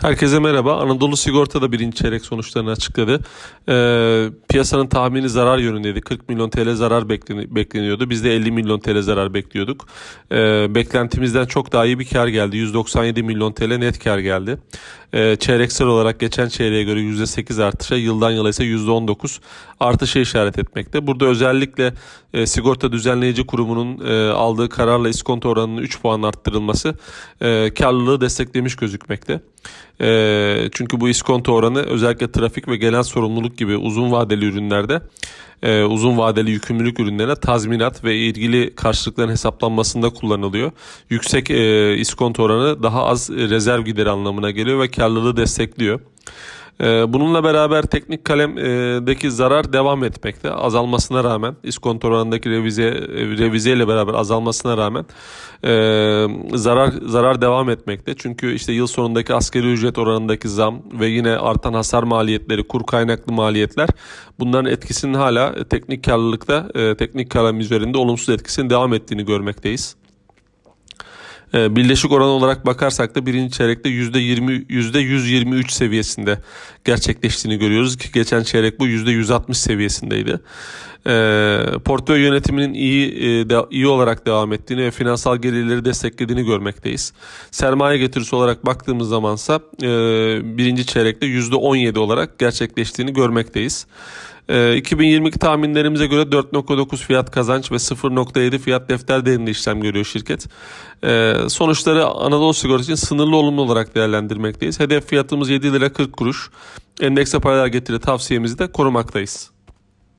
Herkese merhaba. Anadolu Sigorta da birinci çeyrek sonuçlarını açıkladı. Ee, piyasanın tahmini zarar yönündeydi. 40 milyon TL zarar bekleniyordu. Biz de 50 milyon TL zarar bekliyorduk. Ee, beklentimizden çok daha iyi bir kar geldi. 197 milyon TL net kar geldi. Ee, çeyreksel olarak geçen çeyreğe göre %8 artışa, yıldan yıla ise %19 artışa işaret etmekte. Burada özellikle e, sigorta düzenleyici kurumunun e, aldığı kararla iskonto oranının 3 puan arttırılması e, karlılığı desteklemiş gözükmekte. E, çünkü bu iskonto oranı özellikle trafik ve genel sorumluluk gibi uzun vadeli ürünlerde e, uzun vadeli yükümlülük ürünlerine tazminat ve ilgili karşılıkların hesaplanmasında kullanılıyor. Yüksek e, iskonto oranı daha az rezerv gideri anlamına geliyor ve karlılığı destekliyor. Ee, bununla beraber teknik kalemdeki zarar devam etmekte. Azalmasına rağmen iskonto oranındaki revize, revize ile beraber azalmasına rağmen e, zarar zarar devam etmekte. Çünkü işte yıl sonundaki askeri ücret oranındaki zam ve yine artan hasar maliyetleri, kur kaynaklı maliyetler bunların etkisinin hala teknik karlılıkta, e, teknik kalem üzerinde olumsuz etkisinin devam ettiğini görmekteyiz. Ee, birleşik oran olarak bakarsak da birinci çeyrekte %20 %123 seviyesinde gerçekleştiğini görüyoruz ki geçen çeyrek bu %160 seviyesindeydi. E, portföy yönetiminin iyi e, iyi olarak devam ettiğini ve finansal gelirleri desteklediğini görmekteyiz. Sermaye getirisi olarak baktığımız zamansa e, birinci çeyrekte %17 olarak gerçekleştiğini görmekteyiz. 2022 ee, tahminlerimize göre 4.9 fiyat kazanç ve 0.7 fiyat defter değerinde işlem görüyor şirket. Ee, sonuçları Anadolu Sigorta için sınırlı olumlu olarak değerlendirmekteyiz. Hedef fiyatımız 7 lira 40 kuruş. Endekse paralel getiri tavsiyemizi de korumaktayız.